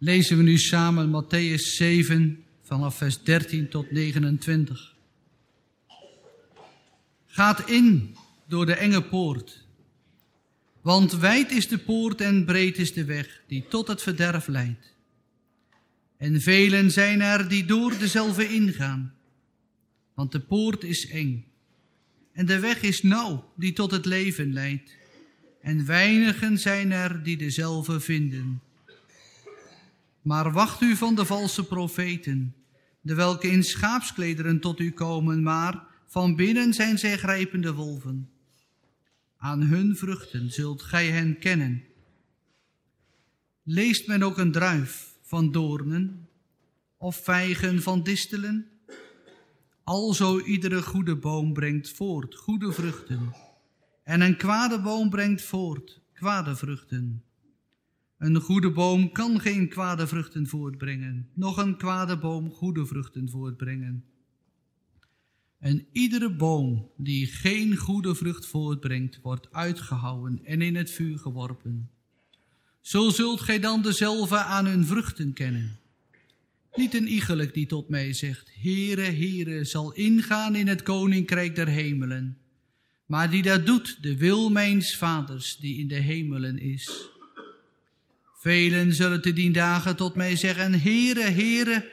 lezen we nu samen Matthäus 7 vanaf vers 13 tot 29. Gaat in door de enge poort, want wijd is de poort en breed is de weg die tot het verderf leidt. En velen zijn er die door dezelfde ingaan, want de poort is eng en de weg is nauw die tot het leven leidt. En weinigen zijn er die dezelfde vinden. Maar wacht u van de valse profeten, de welke in schaapsklederen tot u komen, maar van binnen zijn zij grijpende wolven. Aan hun vruchten zult gij hen kennen. Leest men ook een druif van doornen of vijgen van distelen? Alzo iedere goede boom brengt voort goede vruchten, en een kwade boom brengt voort kwade vruchten. Een goede boom kan geen kwade vruchten voortbrengen, noch een kwade boom goede vruchten voortbrengen. En iedere boom die geen goede vrucht voortbrengt, wordt uitgehouwen en in het vuur geworpen. Zo zult gij dan dezelfde aan hun vruchten kennen. Niet een iegelijk die tot mij zegt, Heere, Heere, zal ingaan in het koninkrijk der hemelen. Maar die dat doet, de wil mijns vaders, die in de hemelen is. Velen zullen te dien dagen tot mij zeggen, Heere, Heere,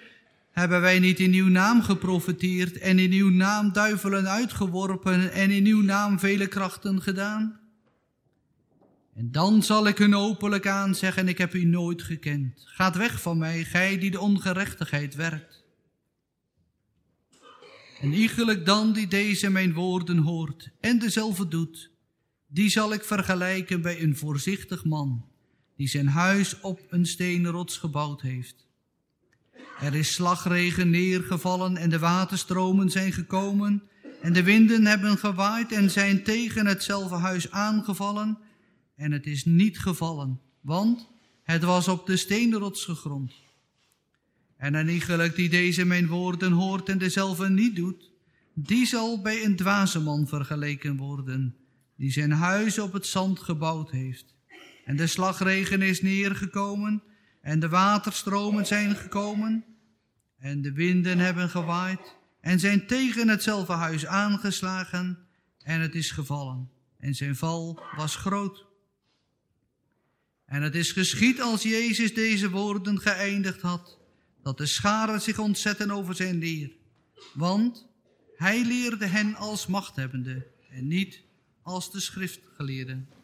hebben wij niet in uw naam geprofeteerd en in uw naam duivelen uitgeworpen en in uw naam vele krachten gedaan? En dan zal ik hun openlijk aanzeggen, ik heb u nooit gekend. Gaat weg van mij, gij die de ongerechtigheid werkt. En iegelijk dan die deze mijn woorden hoort en dezelfde doet, die zal ik vergelijken bij een voorzichtig man, die zijn huis op een steenrots gebouwd heeft. Er is slagregen neergevallen en de waterstromen zijn gekomen en de winden hebben gewaaid en zijn tegen hetzelfde huis aangevallen en het is niet gevallen, want het was op de steenrots gegrond. En een iegelijk die deze mijn woorden hoort en dezelfde niet doet, die zal bij een dwaze man vergeleken worden, die zijn huis op het zand gebouwd heeft. En de slagregen is neergekomen, en de waterstromen zijn gekomen, en de winden hebben gewaaid, en zijn tegen hetzelfde huis aangeslagen, en het is gevallen. En zijn val was groot. En het is geschied als Jezus deze woorden geëindigd had, dat de scharen zich ontzetten over zijn leer. Want hij leerde hen als machthebbende en niet als de schriftgeleerden.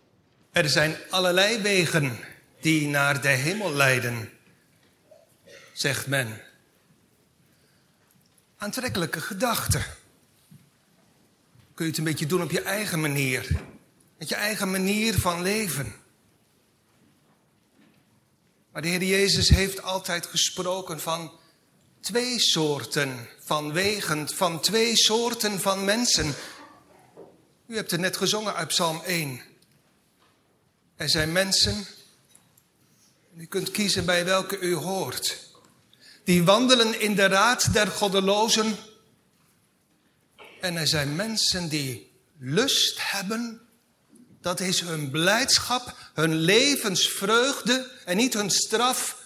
Er zijn allerlei wegen die naar de hemel leiden, zegt men. Aantrekkelijke gedachten. Kun je het een beetje doen op je eigen manier. Met je eigen manier van leven. Maar de Heer Jezus heeft altijd gesproken van twee soorten van wegen, van twee soorten van mensen. U hebt het net gezongen uit Psalm 1. Er zijn mensen, u kunt kiezen bij welke u hoort, die wandelen in de raad der goddelozen. En er zijn mensen die lust hebben dat is hun blijdschap, hun levensvreugde en niet hun straf.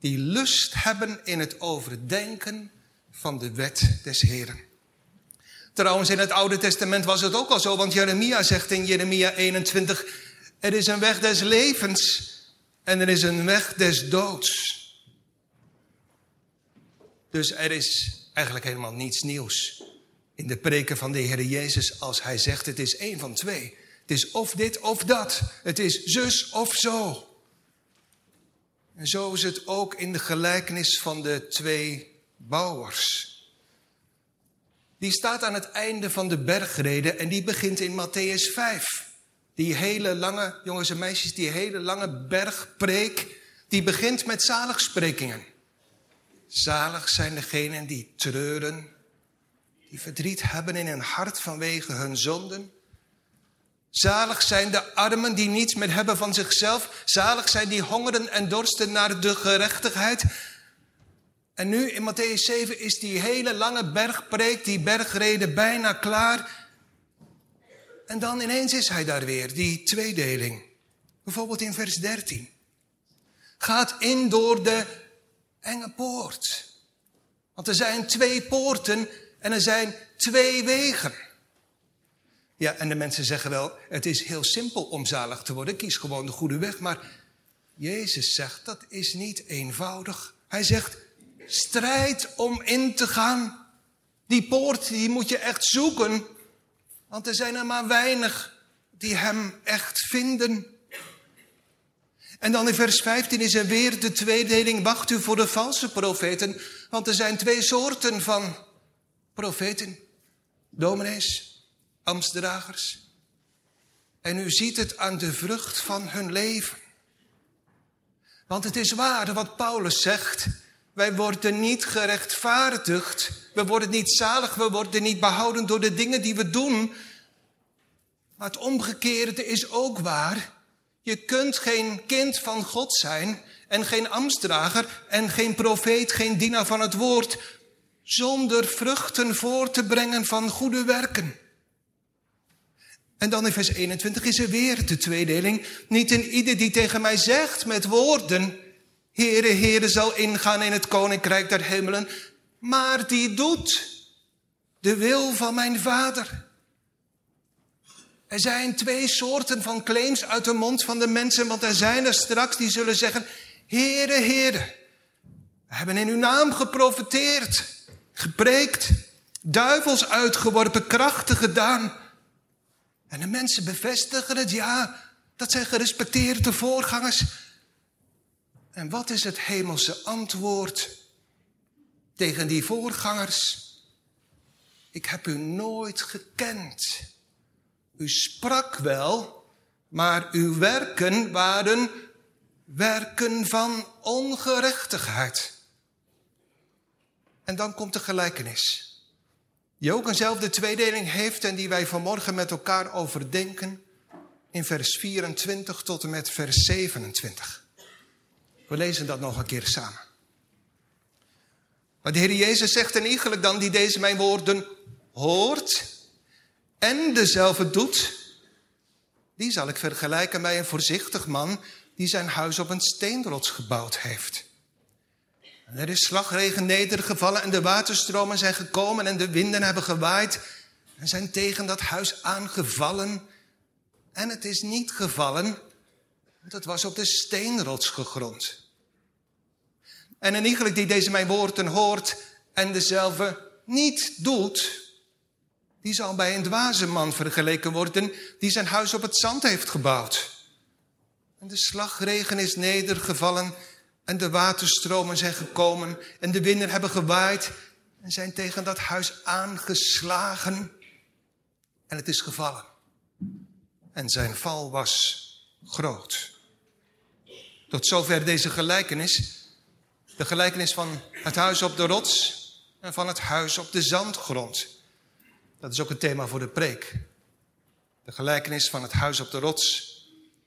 Die lust hebben in het overdenken van de wet des Heren. Trouwens, in het Oude Testament was het ook al zo, want Jeremia zegt in Jeremia 21, er is een weg des levens en er is een weg des doods. Dus er is eigenlijk helemaal niets nieuws in de preken van de Heer Jezus als hij zegt het is één van twee. Het is of dit of dat. Het is zus of zo. En zo is het ook in de gelijkenis van de twee bouwers. Die staat aan het einde van de bergrede en die begint in Matthäus 5. Die hele lange, jongens en meisjes, die hele lange bergpreek, die begint met zaligsprekingen. Zalig zijn degenen die treuren, die verdriet hebben in hun hart vanwege hun zonden. Zalig zijn de armen die niets meer hebben van zichzelf. Zalig zijn die hongeren en dorsten naar de gerechtigheid. En nu in Matthäus 7 is die hele lange bergpreek, die bergrede bijna klaar. En dan ineens is hij daar weer, die tweedeling. Bijvoorbeeld in vers 13. gaat in door de enge poort. Want er zijn twee poorten en er zijn twee wegen. Ja, en de mensen zeggen wel, het is heel simpel om zalig te worden. Kies gewoon de goede weg. Maar Jezus zegt, dat is niet eenvoudig. Hij zegt, strijd om in te gaan. Die poort, die moet je echt zoeken. Want er zijn er maar weinig die hem echt vinden. En dan in vers 15 is er weer de tweedeling. Wacht u voor de valse profeten. Want er zijn twee soorten van profeten. Dominees, ambtsdragers. En u ziet het aan de vrucht van hun leven. Want het is waar wat Paulus zegt. Wij worden niet gerechtvaardigd. We worden niet zalig. We worden niet behouden door de dingen die we doen. Maar het omgekeerde is ook waar. Je kunt geen kind van God zijn en geen ambtsdrager en geen profeet, geen dienaar van het woord, zonder vruchten voor te brengen van goede werken. En dan in vers 21 is er weer de tweedeling. Niet in ieder die tegen mij zegt met woorden, Heere, Heere zal ingaan in het koninkrijk der hemelen, maar die doet de wil van mijn vader. Er zijn twee soorten van claims uit de mond van de mensen, want er zijn er straks die zullen zeggen, Heere, Heere, we hebben in uw naam geprofiteerd, gepreekt, duivels uitgeworpen, krachten gedaan. En de mensen bevestigen het, ja, dat zijn gerespecteerde voorgangers. En wat is het hemelse antwoord tegen die voorgangers? Ik heb u nooit gekend. U sprak wel, maar uw werken waren werken van ongerechtigheid. En dan komt de gelijkenis. Die ook eenzelfde tweedeling heeft en die wij vanmorgen met elkaar overdenken in vers 24 tot en met vers 27. We lezen dat nog een keer samen. Maar de Heer Jezus zegt en eigenlijk dan die deze mijn woorden hoort en dezelfde doet, die zal ik vergelijken bij een voorzichtig man die zijn huis op een steenrots gebouwd heeft. En er is slagregen nedergevallen en de waterstromen zijn gekomen en de winden hebben gewaaid en zijn tegen dat huis aangevallen. En het is niet gevallen, het was op de steenrots gegrond. En een iegelijk die deze mijn woorden hoort en dezelfde niet doet, die zal bij een dwaze man vergeleken worden die zijn huis op het zand heeft gebouwd. En de slagregen is nedergevallen en de waterstromen zijn gekomen en de winden hebben gewaaid en zijn tegen dat huis aangeslagen. En het is gevallen. En zijn val was groot. Tot zover deze gelijkenis. De gelijkenis van het huis op de rots en van het huis op de zandgrond. Dat is ook het thema voor de preek. De gelijkenis van het huis op de rots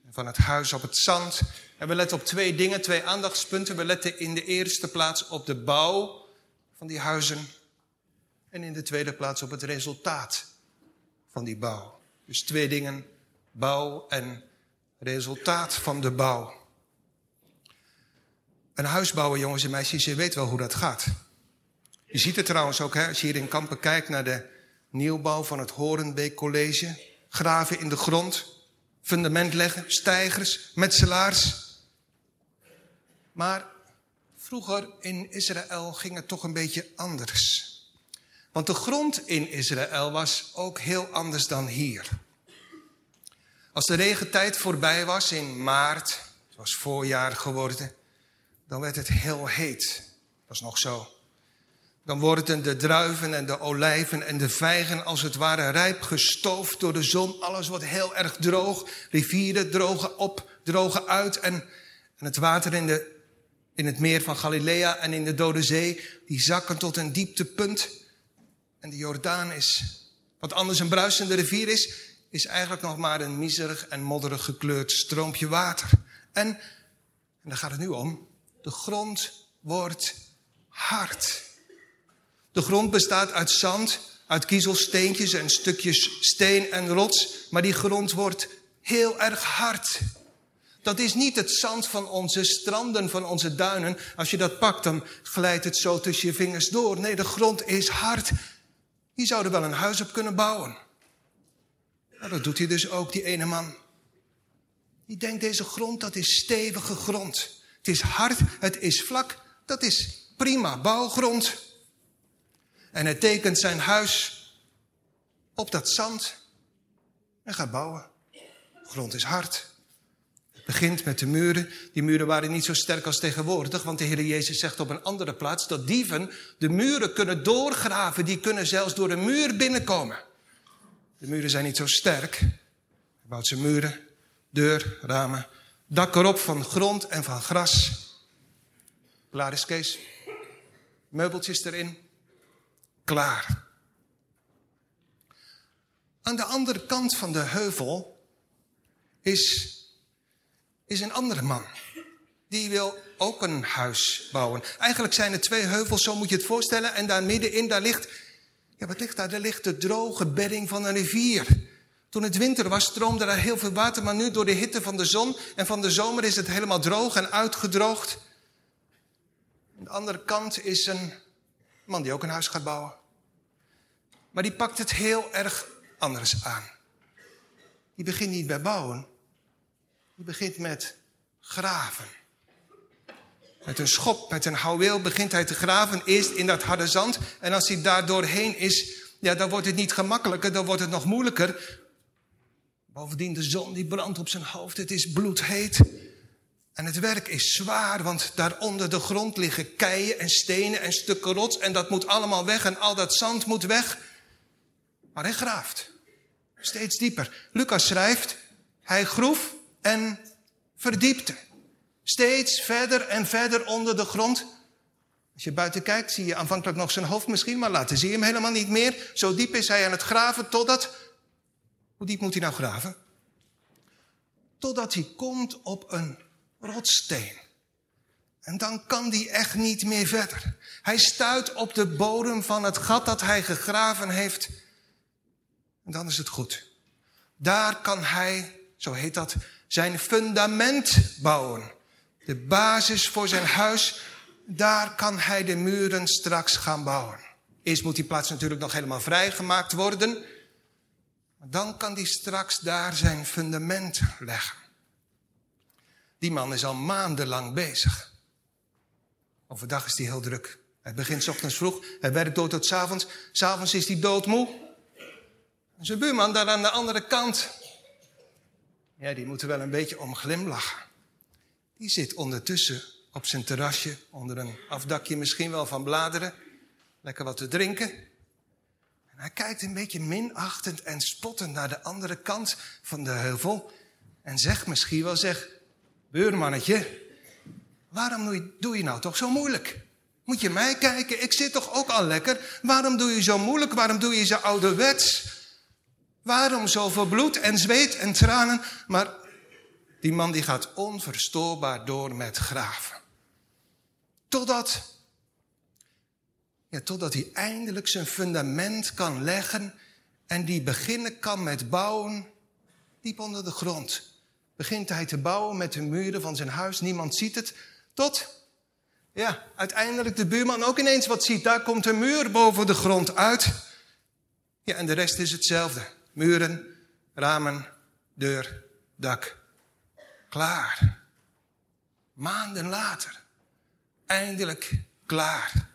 en van het huis op het zand. En we letten op twee dingen, twee aandachtspunten. We letten in de eerste plaats op de bouw van die huizen. En in de tweede plaats op het resultaat van die bouw. Dus twee dingen, bouw en resultaat van de bouw. Een huis bouwen, jongens en meisjes, je weet wel hoe dat gaat. Je ziet het trouwens ook, hè, als je hier in Kampen kijkt naar de nieuwbouw van het Horenbeek College. Graven in de grond, fundament leggen, stijgers, metselaars. Maar vroeger in Israël ging het toch een beetje anders. Want de grond in Israël was ook heel anders dan hier. Als de regentijd voorbij was in maart, het was voorjaar geworden, dan werd het heel heet. Dat was nog zo. Dan worden de druiven en de olijven en de vijgen als het ware rijp gestoofd door de zon. Alles wordt heel erg droog. Rivieren drogen op, drogen uit. En, en het water in, de, in het meer van Galilea en in de Dode Zee, die zakken tot een dieptepunt. En de Jordaan is, wat anders een bruisende rivier is, is eigenlijk nog maar een miserig en modderig gekleurd stroompje water. En, en daar gaat het nu om, de grond wordt hard. De grond bestaat uit zand, uit kiezelsteentjes en stukjes steen en rots, maar die grond wordt heel erg hard. Dat is niet het zand van onze stranden, van onze duinen. Als je dat pakt, dan glijdt het zo tussen je vingers door. Nee, de grond is hard. Hier zouden wel een huis op kunnen bouwen. Nou, dat doet hij dus ook, die ene man. Die denkt, deze grond, dat is stevige grond. Het is hard, het is vlak, dat is prima bouwgrond. En hij tekent zijn huis op dat zand en gaat bouwen. De grond is hard. Het begint met de muren. Die muren waren niet zo sterk als tegenwoordig, want de Heer Jezus zegt op een andere plaats dat dieven de muren kunnen doorgraven. Die kunnen zelfs door de muur binnenkomen. De muren zijn niet zo sterk. Hij bouwt zijn muren, deur, ramen, dak erop van grond en van gras. Klaar is Kees. Meubeltjes erin. Klaar. Aan de andere kant van de heuvel is, is een andere man. Die wil ook een huis bouwen. Eigenlijk zijn er twee heuvels, zo moet je het voorstellen. En daar middenin, daar ligt, ja wat ligt daar? Daar ligt de droge bedding van een rivier. Toen het winter was, stroomde daar heel veel water. Maar nu door de hitte van de zon en van de zomer is het helemaal droog en uitgedroogd. Aan de andere kant is een man die ook een huis gaat bouwen. Maar die pakt het heel erg anders aan. Die begint niet bij bouwen. Die begint met graven. Met een schop, met een houweel begint hij te graven. Eerst in dat harde zand. En als hij daar doorheen is, ja, dan wordt het niet gemakkelijker. Dan wordt het nog moeilijker. Bovendien, de zon die brandt op zijn hoofd. Het is bloedheet. En het werk is zwaar, want daaronder de grond liggen keien en stenen en stukken rots. En dat moet allemaal weg en al dat zand moet weg. Maar hij graaft. Steeds dieper. Lucas schrijft, hij groef en verdiepte. Steeds verder en verder onder de grond. Als je buiten kijkt, zie je aanvankelijk nog zijn hoofd misschien, maar later zie je hem helemaal niet meer. Zo diep is hij aan het graven totdat. Hoe diep moet hij nou graven? Totdat hij komt op een rotsteen. En dan kan hij echt niet meer verder. Hij stuit op de bodem van het gat dat hij gegraven heeft. En dan is het goed. Daar kan hij, zo heet dat, zijn fundament bouwen. De basis voor zijn huis, daar kan hij de muren straks gaan bouwen. Eerst moet die plaats natuurlijk nog helemaal vrijgemaakt worden. Dan kan hij straks daar zijn fundament leggen. Die man is al maandenlang bezig. Overdag is hij heel druk. Hij begint ochtends vroeg, hij werkt door tot avonds. S'avonds is hij doodmoe. Zijn buurman daar aan de andere kant, ja, die moet er wel een beetje om glimlachen. Die zit ondertussen op zijn terrasje, onder een afdakje misschien wel van bladeren, lekker wat te drinken. Hij kijkt een beetje minachtend en spottend naar de andere kant van de heuvel en zegt misschien wel, zeg, buurmannetje, waarom doe je, doe je nou toch zo moeilijk? Moet je mij kijken? Ik zit toch ook al lekker? Waarom doe je zo moeilijk? Waarom doe je zo ouderwets? Waarom zoveel bloed en zweet en tranen? Maar die man die gaat onverstoorbaar door met graven. Totdat, ja, totdat hij eindelijk zijn fundament kan leggen en die beginnen kan met bouwen diep onder de grond. Begint hij te bouwen met de muren van zijn huis, niemand ziet het. Tot, ja, uiteindelijk de buurman ook ineens wat ziet. Daar komt een muur boven de grond uit. Ja, en de rest is hetzelfde. Muren, ramen, deur, dak. Klaar. Maanden later. Eindelijk klaar.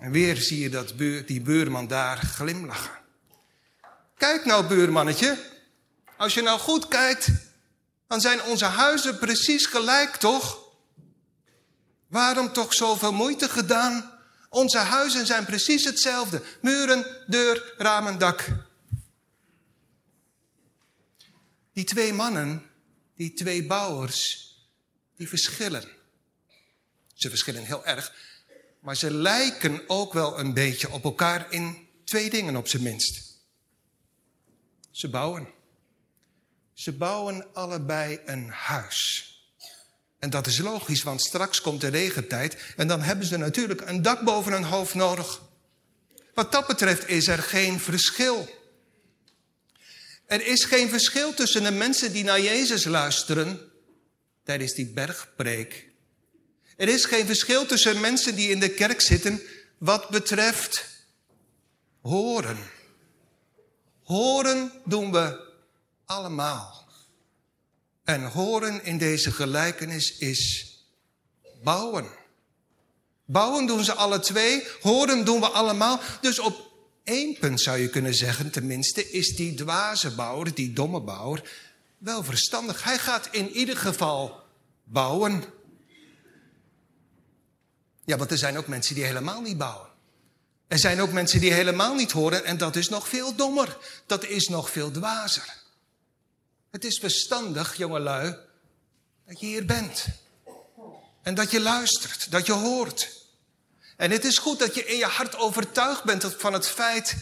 En weer zie je dat die buurman daar glimlachen. Kijk nou, buurmannetje. Als je nou goed kijkt, dan zijn onze huizen precies gelijk, toch? Waarom toch zoveel moeite gedaan? Onze huizen zijn precies hetzelfde. Muren, deur, ramen, dak. Die twee mannen, die twee bouwers, die verschillen. Ze verschillen heel erg, maar ze lijken ook wel een beetje op elkaar in twee dingen op zijn minst. Ze bouwen. Ze bouwen allebei een huis. En dat is logisch, want straks komt de regentijd en dan hebben ze natuurlijk een dak boven hun hoofd nodig. Wat dat betreft is er geen verschil. Er is geen verschil tussen de mensen die naar Jezus luisteren tijdens die bergpreek. Er is geen verschil tussen mensen die in de kerk zitten wat betreft horen. Horen doen we allemaal. En horen in deze gelijkenis is bouwen. Bouwen doen ze alle twee, horen doen we allemaal. Dus op één punt zou je kunnen zeggen, tenminste, is die dwaze bouwer, die domme bouwer, wel verstandig. Hij gaat in ieder geval bouwen. Ja, want er zijn ook mensen die helemaal niet bouwen. Er zijn ook mensen die helemaal niet horen en dat is nog veel dommer. Dat is nog veel dwazer. Het is verstandig, jongelui, dat je hier bent. En dat je luistert, dat je hoort. En het is goed dat je in je hart overtuigd bent van het feit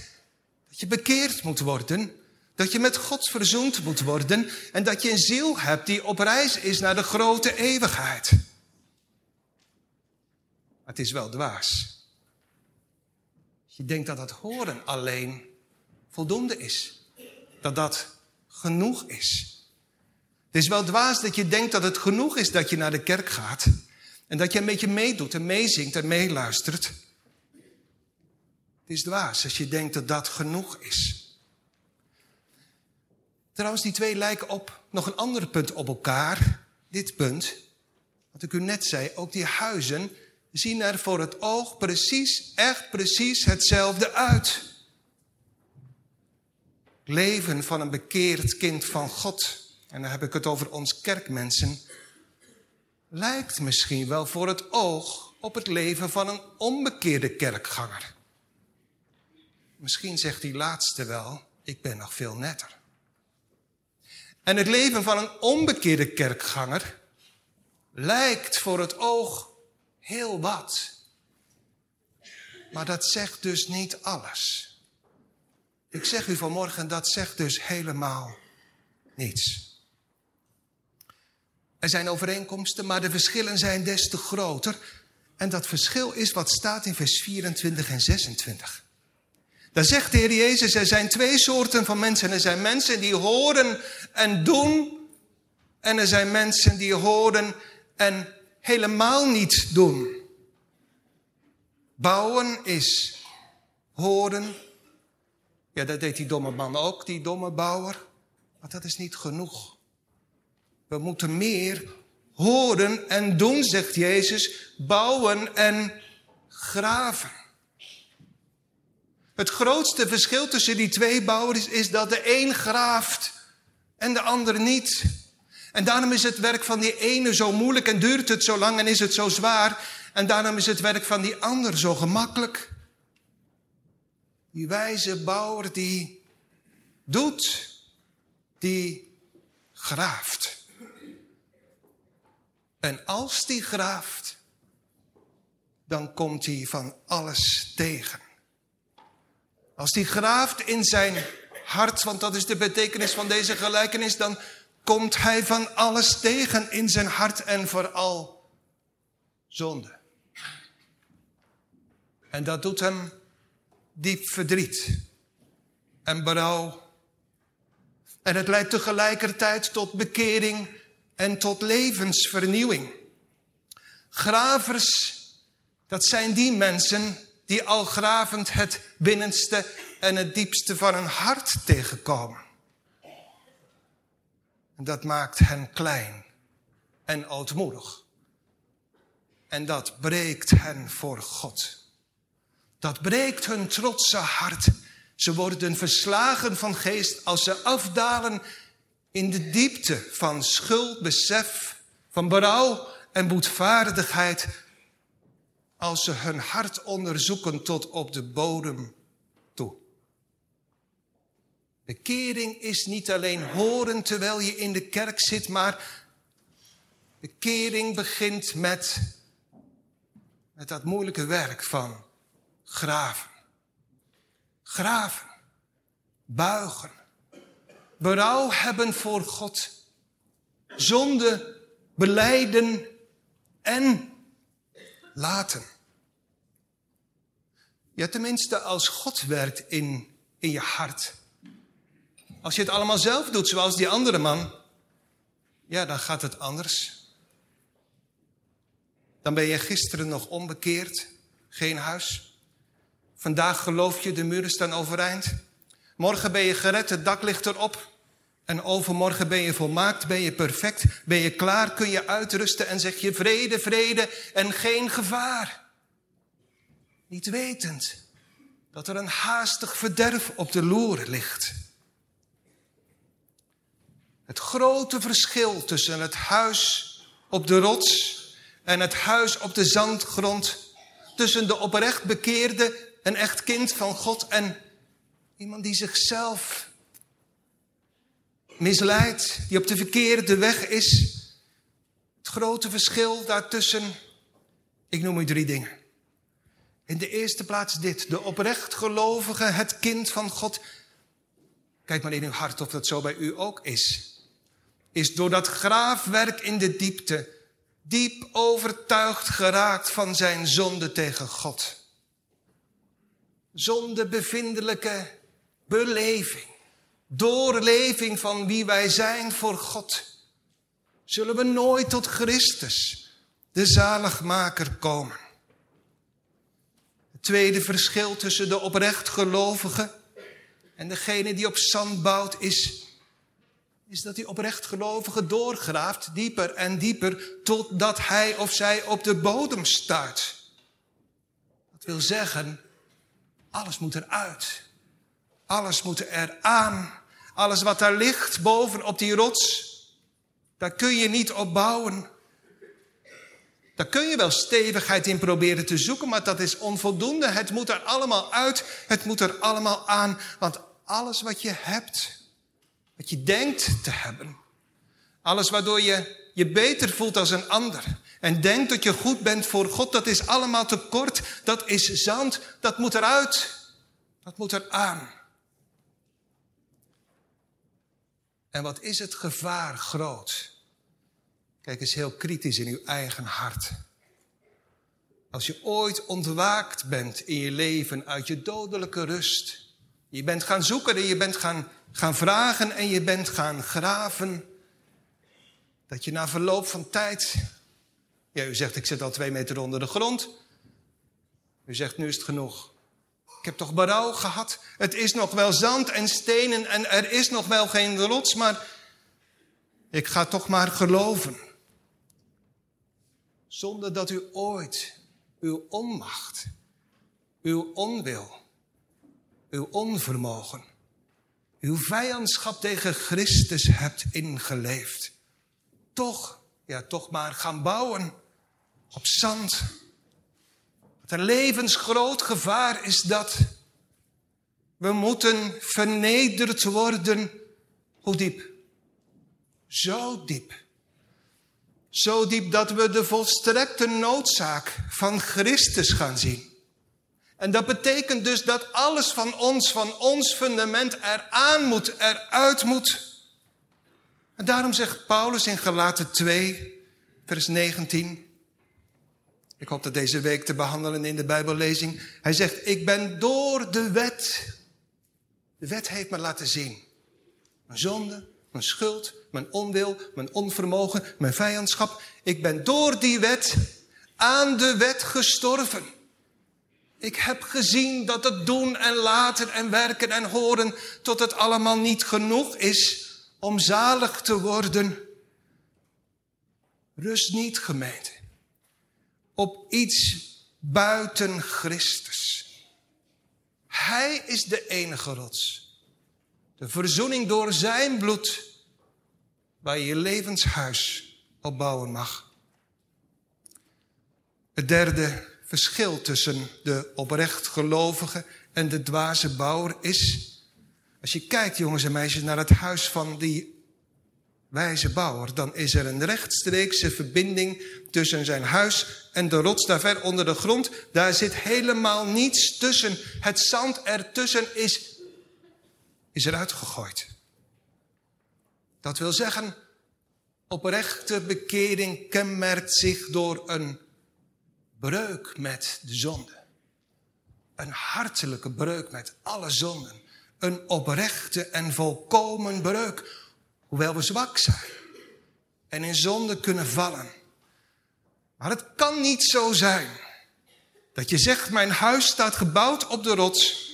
dat je bekeerd moet worden. Dat je met God verzoend moet worden. En dat je een ziel hebt die op reis is naar de grote eeuwigheid. Maar het is wel dwaas. Je denkt dat het horen alleen voldoende is. Dat dat genoeg is. Het is wel dwaas dat je denkt dat het genoeg is dat je naar de kerk gaat. En dat je een beetje meedoet en meezingt en meeluistert. Het is dwaas als je denkt dat dat genoeg is. Trouwens, die twee lijken op nog een ander punt op elkaar. Dit punt, wat ik u net zei, ook die huizen zien er voor het oog precies, echt precies hetzelfde uit. Leven van een bekeerd kind van God, en dan heb ik het over ons kerkmensen, lijkt misschien wel voor het oog op het leven van een onbekeerde kerkganger. Misschien zegt die laatste wel, ik ben nog veel netter. En het leven van een onbekeerde kerkganger lijkt voor het oog heel wat. Maar dat zegt dus niet alles. Ik zeg u vanmorgen, dat zegt dus helemaal niets. Er zijn overeenkomsten, maar de verschillen zijn des te groter. En dat verschil is wat staat in vers 24 en 26. Daar zegt de Heer Jezus, er zijn twee soorten van mensen. Er zijn mensen die horen en doen. En er zijn mensen die horen en helemaal niet doen. Bouwen is horen. Ja, dat deed die domme man ook, die domme bouwer. Maar dat is niet genoeg. We moeten meer horen en doen, zegt Jezus. Bouwen en graven. Het grootste verschil tussen die twee bouwers is dat de een graaft en de ander niet. En daarom is het werk van die ene zo moeilijk en duurt het zo lang en is het zo zwaar. En daarom is het werk van die ander zo gemakkelijk. Die wijze bouwer die doet, die graaft. En als die graaft, dan komt hij van alles tegen. Als die graaft in zijn hart, want dat is de betekenis van deze gelijkenis, dan komt hij van alles tegen in zijn hart en vooral zonde. En dat doet hem diep verdriet en berouw. En het leidt tegelijkertijd tot bekering en tot levensvernieuwing. Gravers, dat zijn die mensen die al gravend het binnenste en het diepste van hun hart tegenkomen. En dat maakt hen klein en ootmoedig. En dat breekt hen voor God. Dat breekt hun trotse hart. Ze worden verslagen van geest als ze afdalen in de diepte van schuld, besef, van berouw en boetvaardigheid. Als ze hun hart onderzoeken tot op de bodem. Bekering is niet alleen horen terwijl je in de kerk zit, maar bekering begint met, met dat moeilijke werk van graven. Graven. Buigen. Berouw hebben voor God. Zonde beleiden en laten. Ja, tenminste als God werkt in, in je hart. Als je het allemaal zelf doet, zoals die andere man, ja, dan gaat het anders. Dan ben je gisteren nog onbekeerd, geen huis. Vandaag geloof je, de muren staan overeind. Morgen ben je gered, het dak ligt erop. En overmorgen ben je volmaakt, ben je perfect, ben je klaar, kun je uitrusten en zeg je vrede, vrede en geen gevaar. Niet wetend dat er een haastig verderf op de loer ligt. Het grote verschil tussen het huis op de rots en het huis op de zandgrond, tussen de oprecht bekeerde, een echt kind van God en iemand die zichzelf misleidt, die op de verkeerde weg is. Het grote verschil daartussen, ik noem u drie dingen. In de eerste plaats dit, de oprecht gelovige, het kind van God. Kijk maar in uw hart of dat zo bij u ook is. Is door dat graafwerk in de diepte diep overtuigd geraakt van zijn zonde tegen God. Zondebevindelijke beleving, doorleving van wie wij zijn voor God. Zullen we nooit tot Christus, de zaligmaker, komen. Het tweede verschil tussen de oprecht gelovige en degene die op zand bouwt is is dat die oprecht gelovige doorgraaft, dieper en dieper, totdat hij of zij op de bodem staat. Dat wil zeggen, alles moet eruit. Alles moet eraan. Alles wat daar ligt boven op die rots, daar kun je niet op bouwen. Daar kun je wel stevigheid in proberen te zoeken, maar dat is onvoldoende. Het moet er allemaal uit, het moet er allemaal aan, want alles wat je hebt, wat je denkt te hebben. Alles waardoor je je beter voelt als een ander. En denkt dat je goed bent voor God, dat is allemaal tekort. Dat is zand, dat moet eruit. Dat moet eraan. En wat is het gevaar groot? Kijk eens heel kritisch in uw eigen hart. Als je ooit ontwaakt bent in je leven uit je dodelijke rust. Je bent gaan zoeken en je bent gaan gaan vragen en je bent gaan graven. Dat je na verloop van tijd. Ja, u zegt ik zit al twee meter onder de grond. U zegt nu is het genoeg. Ik heb toch berouw gehad. Het is nog wel zand en stenen en er is nog wel geen rots, maar ik ga toch maar geloven. Zonder dat u ooit uw onmacht, uw onwil, uw onvermogen uw vijandschap tegen Christus hebt ingeleefd. Toch, ja, toch maar gaan bouwen op zand. Wat een levensgroot gevaar is dat. We moeten vernederd worden. Hoe diep? Zo diep. Zo diep dat we de volstrekte noodzaak van Christus gaan zien. En dat betekent dus dat alles van ons, van ons fundament eraan moet, eruit moet. En daarom zegt Paulus in Galaten 2, vers 19. Ik hoop dat deze week te behandelen in de Bijbellezing. Hij zegt, ik ben door de wet. De wet heeft me laten zien. Mijn zonde, mijn schuld, mijn onwil, mijn onvermogen, mijn vijandschap. Ik ben door die wet aan de wet gestorven. Ik heb gezien dat het doen en laten en werken en horen tot het allemaal niet genoeg is om zalig te worden. Rust niet, gemeente, op iets buiten Christus. Hij is de enige rots. De verzoening door zijn bloed, waar je je levenshuis op bouwen mag. Het derde verschil tussen de oprecht gelovige en de dwaze bouwer is. Als je kijkt, jongens en meisjes, naar het huis van die wijze bouwer, dan is er een rechtstreekse verbinding tussen zijn huis en de rots daar ver onder de grond. Daar zit helemaal niets tussen. Het zand ertussen is, is eruit gegooid. Dat wil zeggen, oprechte bekering kenmerkt zich door een breuk met de zonde. Een hartelijke breuk met alle zonden. een oprechte en volkomen breuk. Hoewel we zwak zijn en in zonde kunnen vallen. Maar het kan niet zo zijn dat je zegt, mijn huis staat gebouwd op de rots.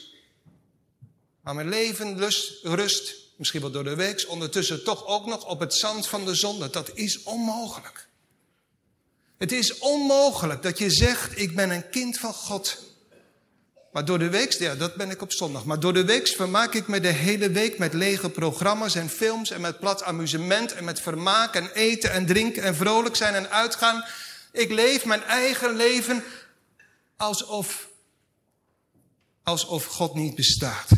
Maar mijn leven lust, rust, misschien wel door de week, ondertussen toch ook nog op het zand van de zonde. Dat is onmogelijk. Het is onmogelijk dat je zegt, ik ben een kind van God. Maar door de week, ja, dat ben ik op zondag. Maar door de week vermaak ik me de hele week met lege programma's en films en met plat amusement en met vermaak en eten en drinken en vrolijk zijn en uitgaan. Ik leef mijn eigen leven alsof, alsof God niet bestaat.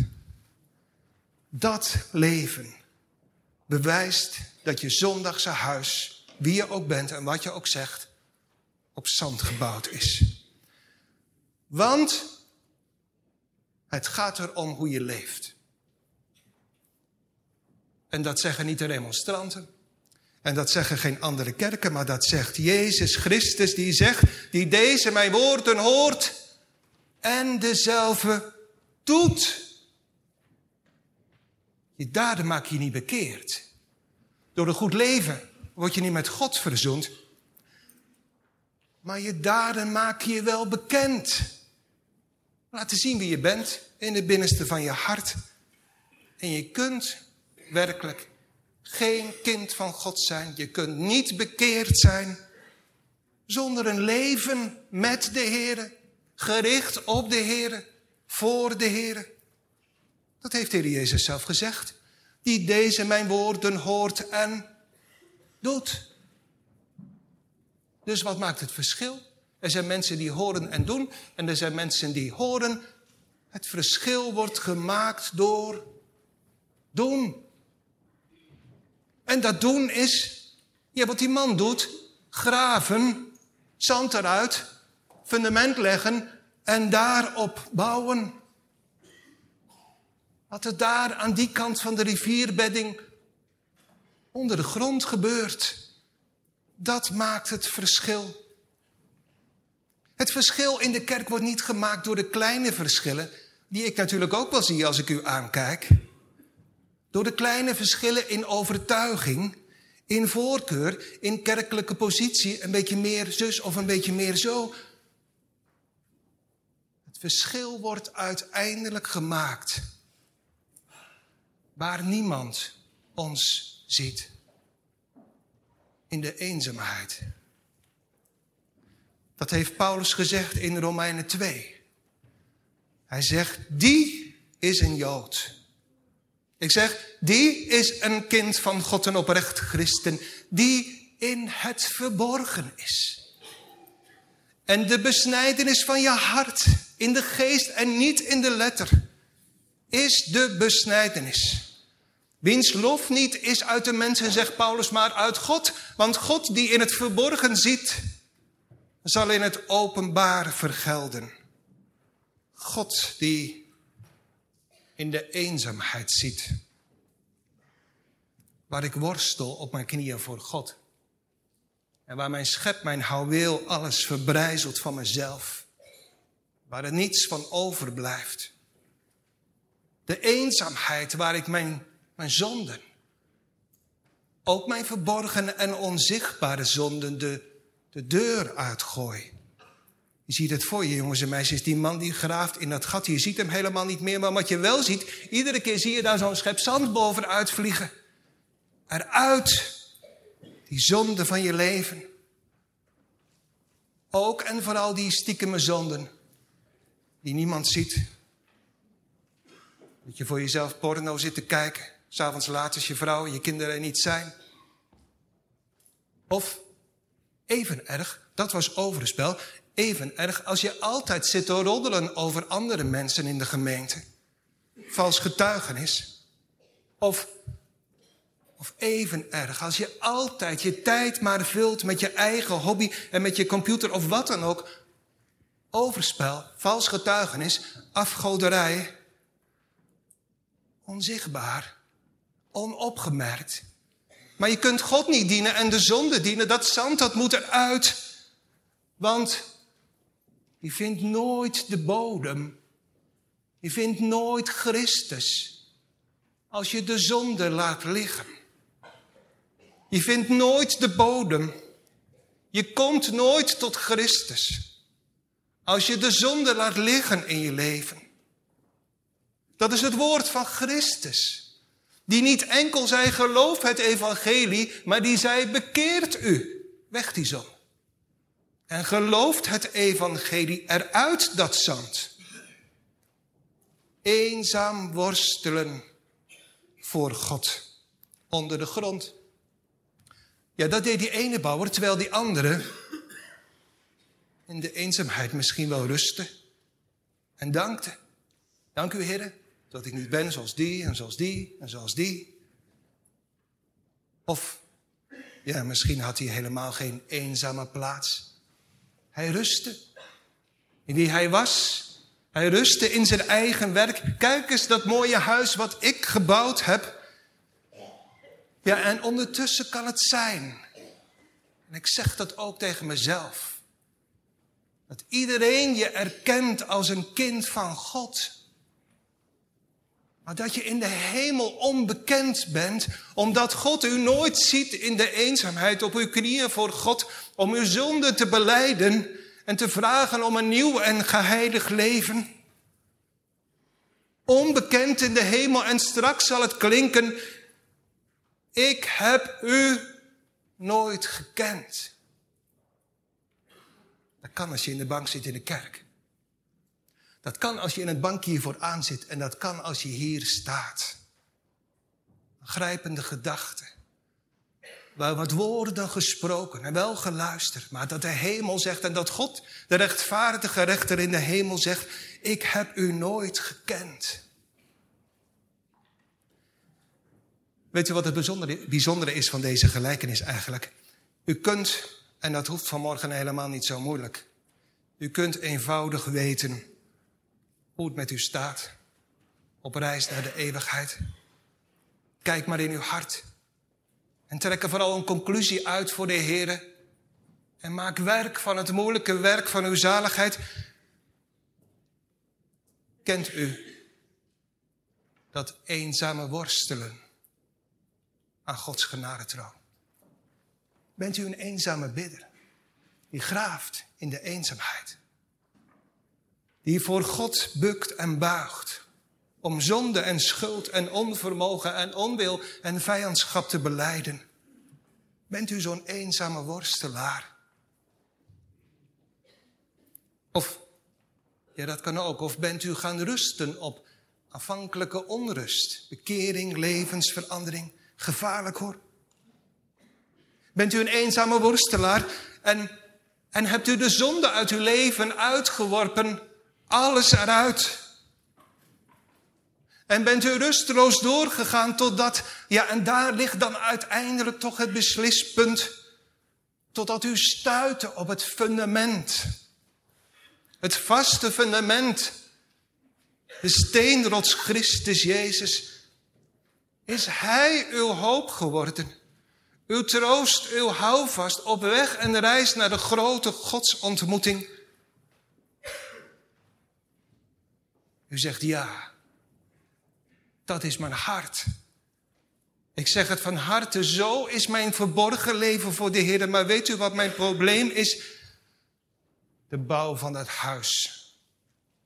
Dat leven bewijst dat je zondagse huis, wie je ook bent en wat je ook zegt, op zand gebouwd is. Want het gaat erom hoe je leeft. En dat zeggen niet de remonstranten. En dat zeggen geen andere kerken, maar dat zegt Jezus Christus, die zegt, die deze mijn woorden hoort en dezelfde doet. Je daden maak je niet bekeerd. Door een goed leven word je niet met God verzoend. Maar je daden maak je wel bekend. Laten zien wie je bent in het binnenste van je hart. En je kunt werkelijk geen kind van God zijn. Je kunt niet bekeerd zijn zonder een leven met de Heer, gericht op de Heer, voor de Heer. Dat heeft de Heer Jezus zelf gezegd. Die deze mijn woorden hoort en doet. Dus wat maakt het verschil? Er zijn mensen die horen en doen en er zijn mensen die horen. Het verschil wordt gemaakt door doen. En dat doen is, ja wat die man doet, graven, zand eruit, fundament leggen en daarop bouwen. Wat er daar aan die kant van de rivierbedding onder de grond gebeurt, dat maakt het verschil. Het verschil in de kerk wordt niet gemaakt door de kleine verschillen, die ik natuurlijk ook wel zie als ik u aankijk. Door de kleine verschillen in overtuiging, in voorkeur, in kerkelijke positie, een beetje meer zus of een beetje meer zo. Het verschil wordt uiteindelijk gemaakt waar niemand ons ziet. In de eenzaamheid. Dat heeft Paulus gezegd in Romeinen 2. Hij zegt, die is een Jood. Ik zeg, die is een kind van God, een oprecht christen, die in het verborgen is. En de besnijdenis van je hart, in de geest en niet in de letter, is de besnijdenis. Wiens lof niet is uit de mensen, zegt Paulus, maar uit God. Want God die in het verborgen ziet, zal in het openbaar vergelden. God die in de eenzaamheid ziet. Waar ik worstel op mijn knieën voor God. En waar mijn schep, mijn houweel, alles verbrijzelt van mezelf. Waar er niets van overblijft. De eenzaamheid waar ik mijn, mijn zonden, ook mijn verborgen en onzichtbare zonden, de, de deur uitgooi. Je ziet het voor je, jongens en meisjes. Die man die graaft in dat gat. Je ziet hem helemaal niet meer. Maar wat je wel ziet, iedere keer zie je daar zo'n schep zand bovenuit vliegen. Eruit. Die zonde van je leven. Ook en vooral die stiekeme zonden. Die niemand ziet. Dat je voor jezelf porno zit te kijken. S'avonds laat als je vrouw en je kinderen er niet zijn. Of, even erg, dat was overspel even erg als je altijd zit te roddelen over andere mensen in de gemeente. Vals getuigenis. Of, of even erg als je altijd je tijd maar vult met je eigen hobby en met je computer of wat dan ook. Overspel, vals getuigenis, afgoderij. Onzichtbaar, onopgemerkt. Maar je kunt God niet dienen en de zonde dienen. Dat zand, dat moet eruit. Want je vindt nooit de bodem. Je vindt nooit Christus. als je de zonde laat liggen. Je vindt nooit de bodem. Je komt nooit tot Christus. Als je de zonde laat liggen in je leven. Dat is het woord van Christus. Die niet enkel zei geloof het evangelie, maar die zei bekeert u. Weg die zon. En gelooft het evangelie eruit dat zand. Eenzaam worstelen voor God. Onder de grond. Ja, dat deed die ene bouwer, terwijl die andere in de eenzaamheid misschien wel rustte en dankte. Dank u, Heer, dat ik niet ben zoals die en zoals die en zoals die. Of, ja, misschien had hij helemaal geen eenzame plaats. Hij rustte in wie hij was. Hij rustte in zijn eigen werk. Kijk eens dat mooie huis wat ik gebouwd heb. Ja, en ondertussen kan het zijn. En ik zeg dat ook tegen mezelf. Dat iedereen je erkent als een kind van God. Maar dat je in de hemel onbekend bent, omdat God u nooit ziet in de eenzaamheid op uw knieën voor God, om uw zonde te beleiden en te vragen om een nieuw en geheilig leven. Onbekend in de hemel en straks zal het klinken, ik heb u nooit gekend. Dat kan als je in de bank zit in de kerk. Dat kan als je in het bankje vooraan zit en dat kan als je hier staat. Grijpende gedachten. Wel wat woorden gesproken en wel geluisterd, maar dat de hemel zegt en dat God, de rechtvaardige rechter in de hemel zegt, ik heb u nooit gekend. Weet u wat het bijzondere, bijzondere is van deze gelijkenis eigenlijk? U kunt, en dat hoeft vanmorgen helemaal niet zo moeilijk, u kunt eenvoudig weten hoe het met u staat op reis naar de eeuwigheid. Kijk maar in uw hart en trek er vooral een conclusie uit voor de Heer. En maak werk van het moeilijke werk van uw zaligheid. Kent u dat eenzame worstelen aan Gods genadetroon? Bent u een eenzame bidder die graaft in de eenzaamheid? Die voor God bukt en buigt. Om zonde en schuld en onvermogen en onwil en vijandschap te beleiden. Bent u zo'n eenzame worstelaar? Of, ja dat kan ook, of bent u gaan rusten op afhankelijke onrust, bekering, levensverandering? Gevaarlijk hoor. Bent u een eenzame worstelaar en, en hebt u de zonde uit uw leven uitgeworpen alles eruit. En bent u rusteloos doorgegaan totdat, ja, en daar ligt dan uiteindelijk toch het beslispunt, totdat u stuitte op het fundament. Het vaste fundament, de steenrots Christus Jezus. Is Hij uw hoop geworden? Uw troost, uw houvast op weg en reis naar de grote godsontmoeting? U zegt ja. Dat is mijn hart. Ik zeg het van harte, zo is mijn verborgen leven voor de Heer. Maar weet u wat mijn probleem is? De bouw van dat huis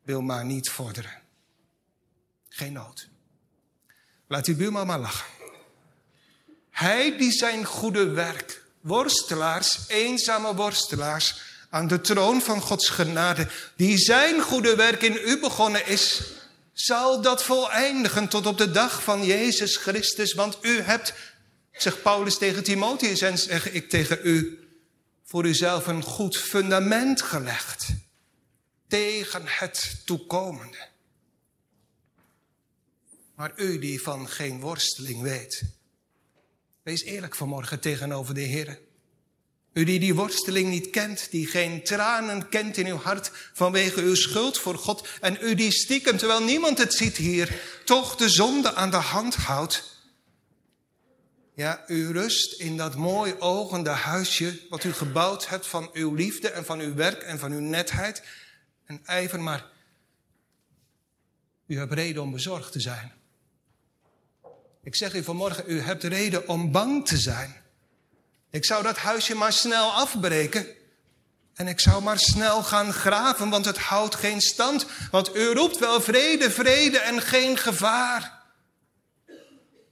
wil maar niet vorderen. Geen nood. Laat die buurman maar lachen. Hij die zijn goede werk, worstelaars, eenzame worstelaars, aan de troon van Gods genade, die zijn goede werk in u begonnen is, zal dat voleindigen tot op de dag van Jezus Christus. Want u hebt, zegt Paulus tegen Timotheus en zeg ik tegen u, voor uzelf een goed fundament gelegd tegen het toekomende. Maar u die van geen worsteling weet, wees eerlijk vanmorgen tegenover de Heer. U die die worsteling niet kent, die geen tranen kent in uw hart vanwege uw schuld voor God. En u die stiekem, terwijl niemand het ziet hier, toch de zonde aan de hand houdt. Ja, u rust in dat mooi ogende huisje wat u gebouwd hebt van uw liefde en van uw werk en van uw netheid en ijver. Maar u hebt reden om bezorgd te zijn. Ik zeg u vanmorgen, u hebt reden om bang te zijn. Ik zou dat huisje maar snel afbreken. En ik zou maar snel gaan graven, want het houdt geen stand. Want u roept wel vrede, vrede en geen gevaar.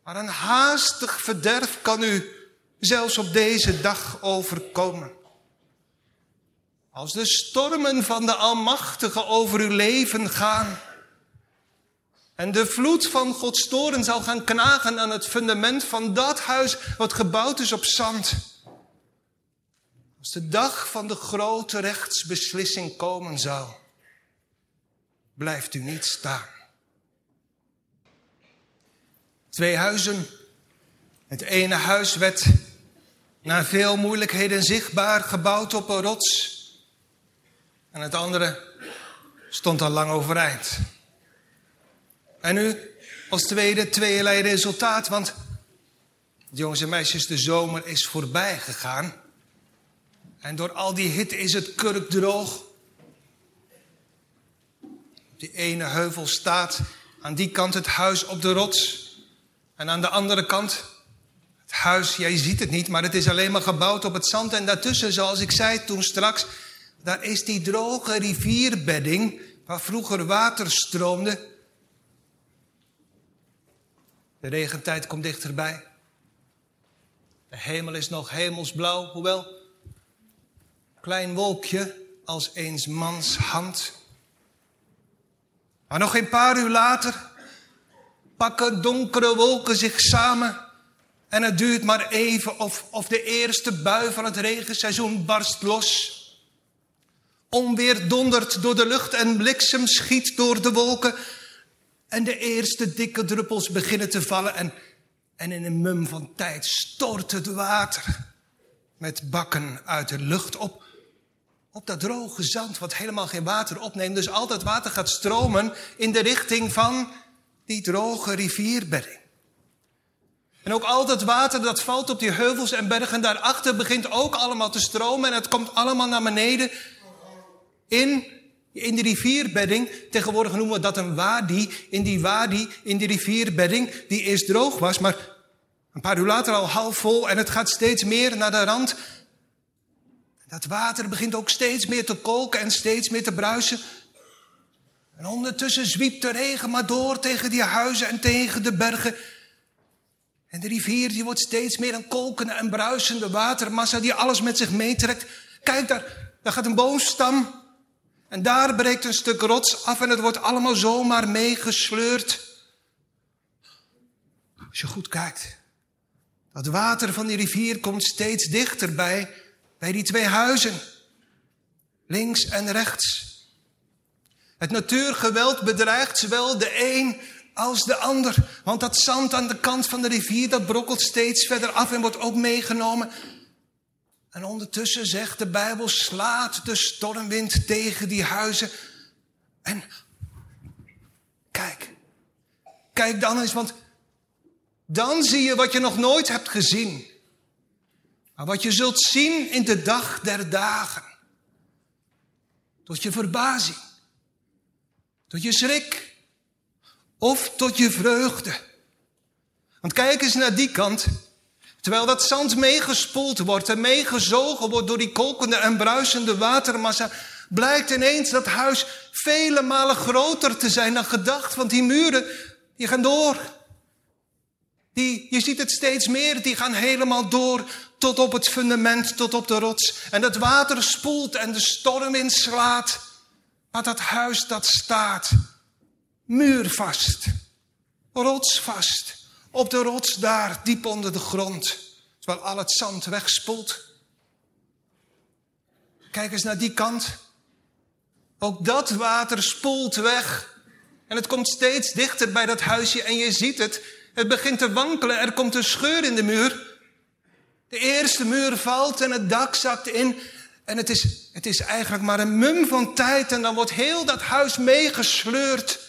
Maar een haastig verderf kan u zelfs op deze dag overkomen. Als de stormen van de Almachtige over uw leven gaan. En de vloed van Gods toren zal gaan knagen aan het fundament van dat huis wat gebouwd is op zand. Als de dag van de grote rechtsbeslissing komen zou, blijft u niet staan. Twee huizen. Het ene huis werd na veel moeilijkheden zichtbaar gebouwd op een rots. En het andere stond al lang overeind. En nu als tweede tweeërlei resultaat, want jongens en meisjes, de zomer is voorbij gegaan. En door al die hitte is het kurkdroog. Op die ene heuvel staat aan die kant het huis op de rots. En aan de andere kant het huis, jij ziet het niet, maar het is alleen maar gebouwd op het zand. En daartussen, zoals ik zei toen straks, daar is die droge rivierbedding waar vroeger water stroomde. De regentijd komt dichterbij. De hemel is nog hemelsblauw, hoewel klein wolkje als eens mans hand. Maar nog een paar uur later pakken donkere wolken zich samen en het duurt maar even of, of de eerste bui van het regenseizoen barst los. Onweer dondert door de lucht en bliksem schiet door de wolken. En de eerste dikke druppels beginnen te vallen en, en in een mum van tijd stort het water met bakken uit de lucht op. Op dat droge zand wat helemaal geen water opneemt. Dus al dat water gaat stromen in de richting van die droge rivierbedding. En ook al dat water dat valt op die heuvels en bergen daarachter begint ook allemaal te stromen. En het komt allemaal naar beneden in, in de rivierbedding. Tegenwoordig noemen we dat een wadi. In die wadi, in die rivierbedding, die eerst droog was, maar een paar uur later al half vol. En het gaat steeds meer naar de rand. Dat water begint ook steeds meer te kolken en steeds meer te bruisen. En ondertussen zwiept de regen maar door tegen die huizen en tegen de bergen. En de rivier die wordt steeds meer een kolkende en bruisende watermassa die alles met zich meetrekt. Kijk daar, daar gaat een boomstam. En daar breekt een stuk rots af en het wordt allemaal zomaar meegesleurd. Als je goed kijkt, dat water van die rivier komt steeds dichterbij bij die twee huizen. Links en rechts. Het natuurgeweld bedreigt zowel de een als de ander. Want dat zand aan de kant van de rivier, dat brokkelt steeds verder af en wordt ook meegenomen. En ondertussen zegt de Bijbel, slaat de stormwind tegen die huizen. En kijk, kijk dan eens, want dan zie je wat je nog nooit hebt gezien. Maar wat je zult zien in de dag der dagen. Tot je verbazing. Tot je schrik. Of tot je vreugde. Want kijk eens naar die kant. Terwijl dat zand meegespoeld wordt en meegezogen wordt door die kolkende en bruisende watermassa, blijkt ineens dat huis vele malen groter te zijn dan gedacht. Want die muren, die gaan door. Die, je ziet het steeds meer, die gaan helemaal door tot op het fundament, tot op de rots. En het water spoelt en de storm inslaat. Maar dat huis dat staat muurvast, rotsvast, op de rots daar, diep onder de grond, terwijl al het zand wegspoelt. Kijk eens naar die kant. Ook dat water spoelt weg. En het komt steeds dichter bij dat huisje en je ziet het. Het begint te wankelen, er komt een scheur in de muur. De eerste muur valt en het dak zakt in. En het is, het is eigenlijk maar een mum van tijd en dan wordt heel dat huis meegesleurd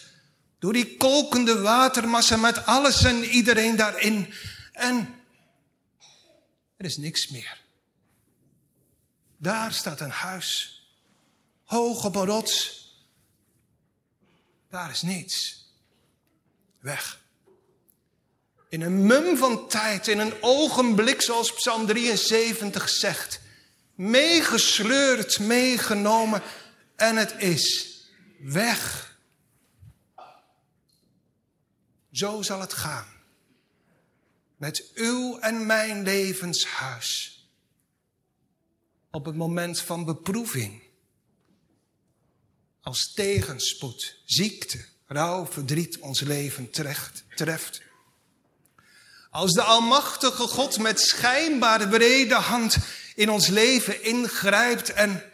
door die kolkende watermassa met alles en iedereen daarin. En er is niks meer. Daar staat een huis, hoog op een rots. Daar is niets. Weg. In een mum van tijd, in een ogenblik, zoals Psalm 73 zegt. Meegesleurd, meegenomen en het is weg. Zo zal het gaan. Met uw en mijn levenshuis. Op het moment van beproeving. Als tegenspoed, ziekte, rouw, verdriet ons leven terecht, treft. Als de Almachtige God met schijnbaar brede hand in ons leven ingrijpt en,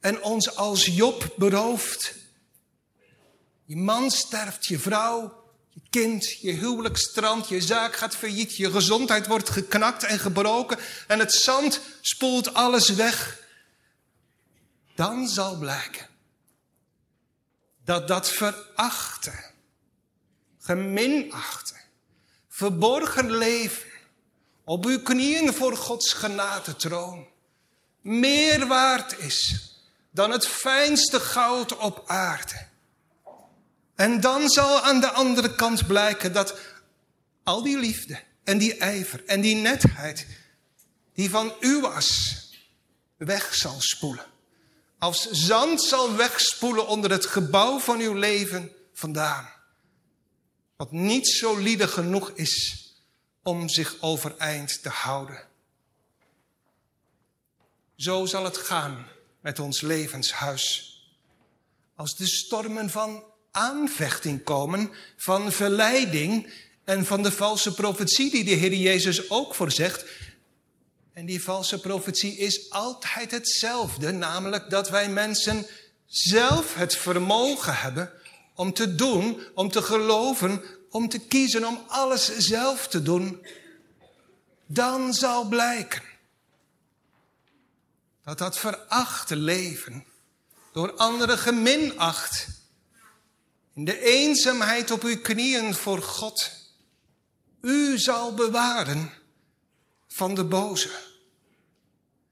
en ons als Job berooft. Je man sterft, je vrouw, je kind, je huwelijk strandt, je zaak gaat failliet, je gezondheid wordt geknakt en gebroken en het zand spoelt alles weg. Dan zal blijken dat dat verachten, geminachten, verborgen leven op uw knieën voor Gods genadetroon meer waard is dan het fijnste goud op aarde. En dan zal aan de andere kant blijken dat al die liefde en die ijver en die netheid die van u was, weg zal spoelen. Als zand zal wegspoelen onder het gebouw van uw leven vandaan. Wat niet solide genoeg is om zich overeind te houden. Zo zal het gaan met ons levenshuis. Als de stormen van aanvechting komen, van verleiding en van de valse profetie die de Heer Jezus ook voorzegt. En die valse profetie is altijd hetzelfde, namelijk dat wij mensen zelf het vermogen hebben om te doen, om te geloven, om te kiezen, om alles zelf te doen. Dan zal blijken dat dat verachte leven door anderen geminacht, in de eenzaamheid op uw knieën voor God, u zal bewaren van de boze.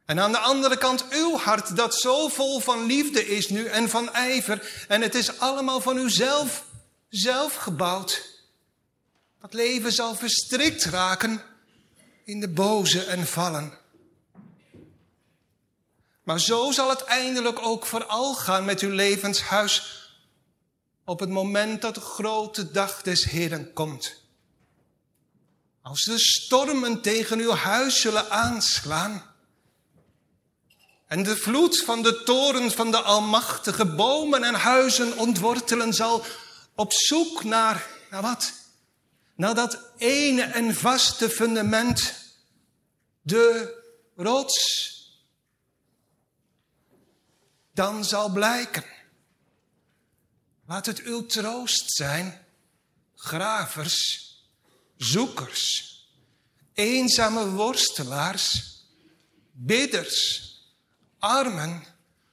En aan de andere kant uw hart dat zo vol van liefde is nu en van ijver. En het is allemaal van uzelf, zelf gebouwd. Dat leven zal verstrikt raken in de boze en vallen. Maar zo zal het eindelijk ook vooral gaan met uw levenshuis op het moment dat de grote dag des Heren komt. Als de stormen tegen uw huis zullen aanslaan en de vloed van de toren van de Almachtige bomen en huizen ontwortelen zal op zoek naar, naar wat? Naar dat ene en vaste fundament, de rots dan zal blijken. Laat het uw troost zijn, gravers, zoekers, eenzame worstelaars, bidders, armen,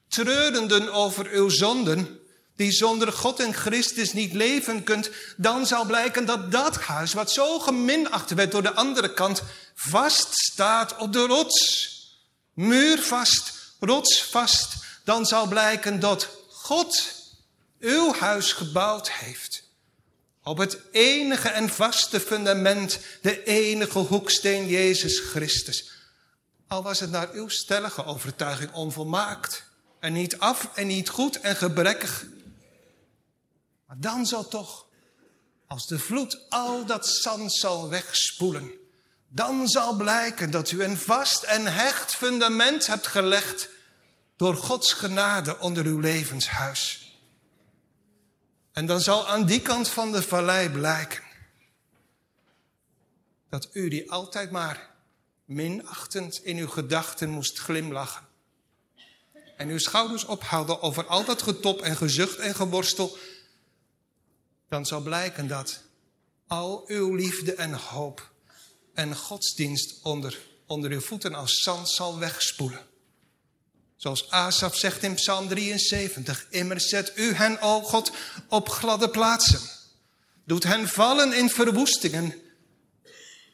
treurenden over uw zonden, die zonder God en Christus niet leven kunt, dan zal blijken dat dat huis, wat zo geminacht werd door de andere kant, vast staat op de rots. Muurvast, rotsvast, dan zal blijken dat God uw huis gebouwd heeft. Op het enige en vaste fundament, de enige hoeksteen Jezus Christus. Al was het naar uw stellige overtuiging onvolmaakt en niet af en niet goed en gebrekkig. Maar dan zal toch, als de vloed al dat zand zal wegspoelen, dan zal blijken dat u een vast en hecht fundament hebt gelegd door Gods genade onder uw levenshuis. En dan zal aan die kant van de vallei blijken dat u die altijd maar minachtend in uw gedachten moest glimlachen. En uw schouders ophouden over al dat getop en gezucht en geworstel. Dan zal blijken dat al uw liefde en hoop en godsdienst onder, onder uw voeten als zand zal wegspoelen. Zoals Asaf zegt in Psalm 73. Immers zet u hen, o God, op gladde plaatsen. Doet hen vallen in verwoestingen.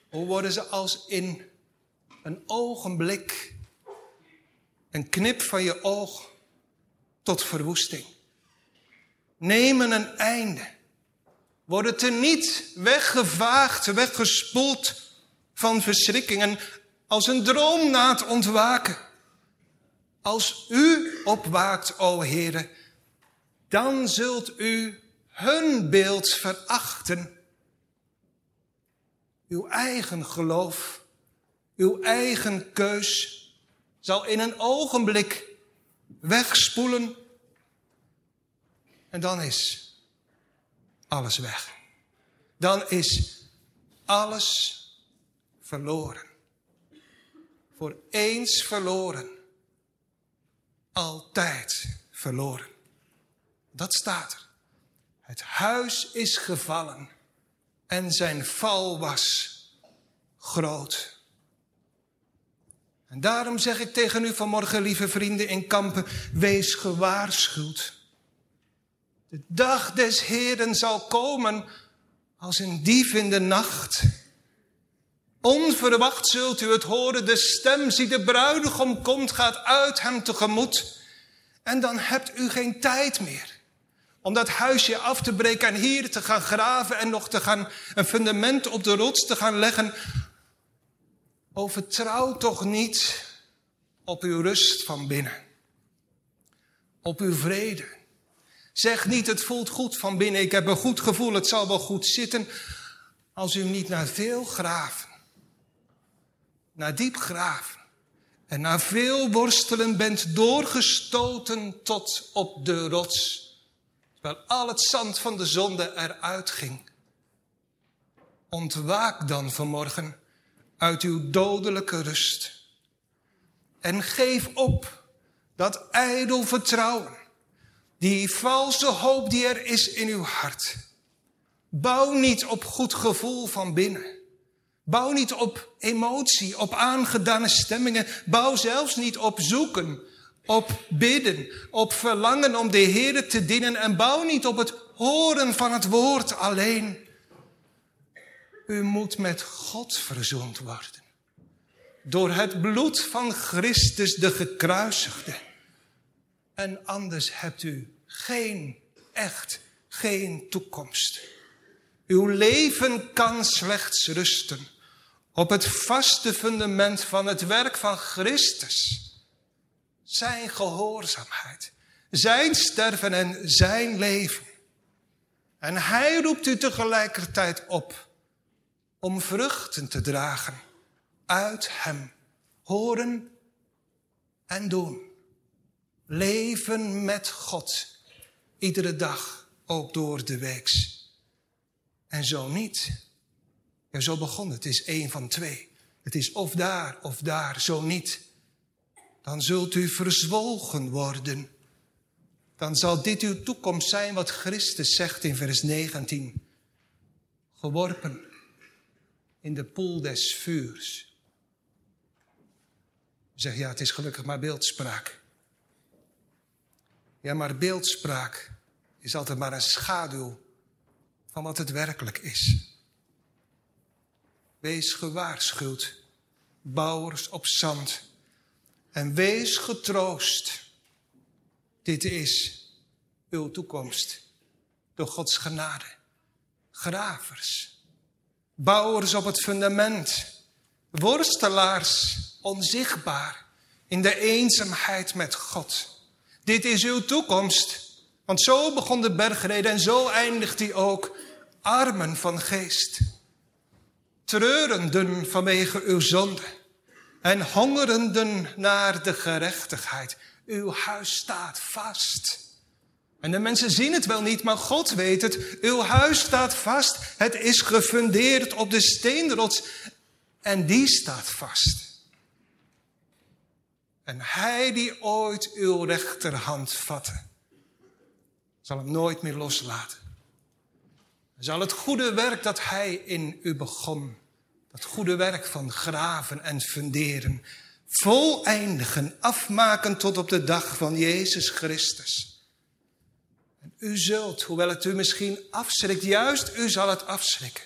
Hoe worden ze als in een ogenblik, een knip van je oog, tot verwoesting. Nemen een einde worden teniet weggevaagd, weggespoeld van verschrikkingen als een droom na het ontwaken. Als u opwaakt, o Heere, dan zult u hun beeld verachten. Uw eigen geloof, uw eigen keus zal in een ogenblik wegspoelen. En dan is alles weg. Dan is alles verloren. Voor eens verloren. Altijd verloren. Dat staat er. Het huis is gevallen en zijn val was groot. En daarom zeg ik tegen u vanmorgen, lieve vrienden in kampen, wees gewaarschuwd. De dag des Heeren zal komen als een dief in de nacht. Onverwacht zult u het horen, de stem die de bruidegom komt, gaat uit hem tegemoet. En dan hebt u geen tijd meer om dat huisje af te breken en hier te gaan graven en nog te gaan een fundament op de rots te gaan leggen. Overtrouw toch niet op uw rust van binnen. Op uw vrede. Zeg niet, het voelt goed van binnen, ik heb een goed gevoel, het zal wel goed zitten. Als u niet naar veel graven, naar diep graven en naar veel worstelen bent doorgestoten tot op de rots Terwijl al het zand van de zonde eruit ging. Ontwaak dan vanmorgen uit uw dodelijke rust. En geef op dat ijdel vertrouwen, die valse hoop die er is in uw hart. Bouw niet op goed gevoel van binnen. Bouw niet op emotie, op aangedane stemmingen. Bouw zelfs niet op zoeken op bidden, op verlangen om de Heer te dienen en bouw niet op het horen van het woord alleen. U moet met God verzoend worden. Door het bloed van Christus de gekruisigde. En anders hebt u geen, echt geen toekomst. Uw leven kan slechts rusten op het vaste fundament van het werk van Christus. Zijn gehoorzaamheid. Zijn sterven en zijn leven. En hij roept u tegelijkertijd op om vruchten te dragen uit hem. Horen en doen. Leven met God. Iedere dag, ook door de weeks. En zo niet. Ja, zo begon het. Het is één van twee. Het is of daar of daar, zo niet dan zult u verzwolgen worden. Dan zal dit uw toekomst zijn wat Christus zegt in vers 19. Geworpen in de poel des vuurs. Zeg ja, het is gelukkig maar beeldspraak. Ja, maar beeldspraak is altijd maar een schaduw van wat het werkelijk is. Wees gewaarschuwd, bouwers op zand en wees getroost. Dit is uw toekomst door Gods genade. Gravers, bouwers op het fundament, worstelaars onzichtbaar in de eenzaamheid met God. Dit is uw toekomst. Want zo begon de bergreden en zo eindigt hij ook. Armen van geest. Treurenden vanwege uw zonde en hongerenden naar de gerechtigheid. Uw huis staat vast. En de mensen zien het wel niet, maar God weet het. Uw huis staat vast. Het is gefundeerd op de steenrots. En die staat vast. En hij die ooit uw rechterhand vatte, zal hem nooit meer loslaten. Zal het goede werk dat hij in u begon, dat goede werk van graven en funderen, voleindigen, afmaken tot op de dag van Jezus Christus. En u zult, hoewel het u misschien afschrikt, juist u zal het afschrikken.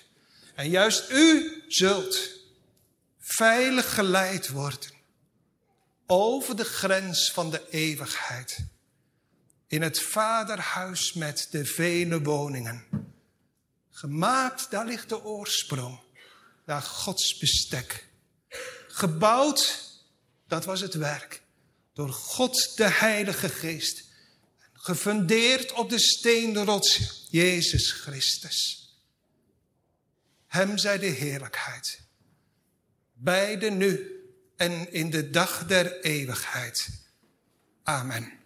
En juist u zult veilig geleid worden over de grens van de eeuwigheid. In het vaderhuis met de vele woningen Gemaakt, daar ligt de oorsprong. Daar Gods bestek. Gebouwd, dat was het werk. Door God de Heilige Geest. Gefundeerd op de steenrots, Jezus Christus. Hem zij de heerlijkheid. Beide nu en in de dag der eeuwigheid. Amen.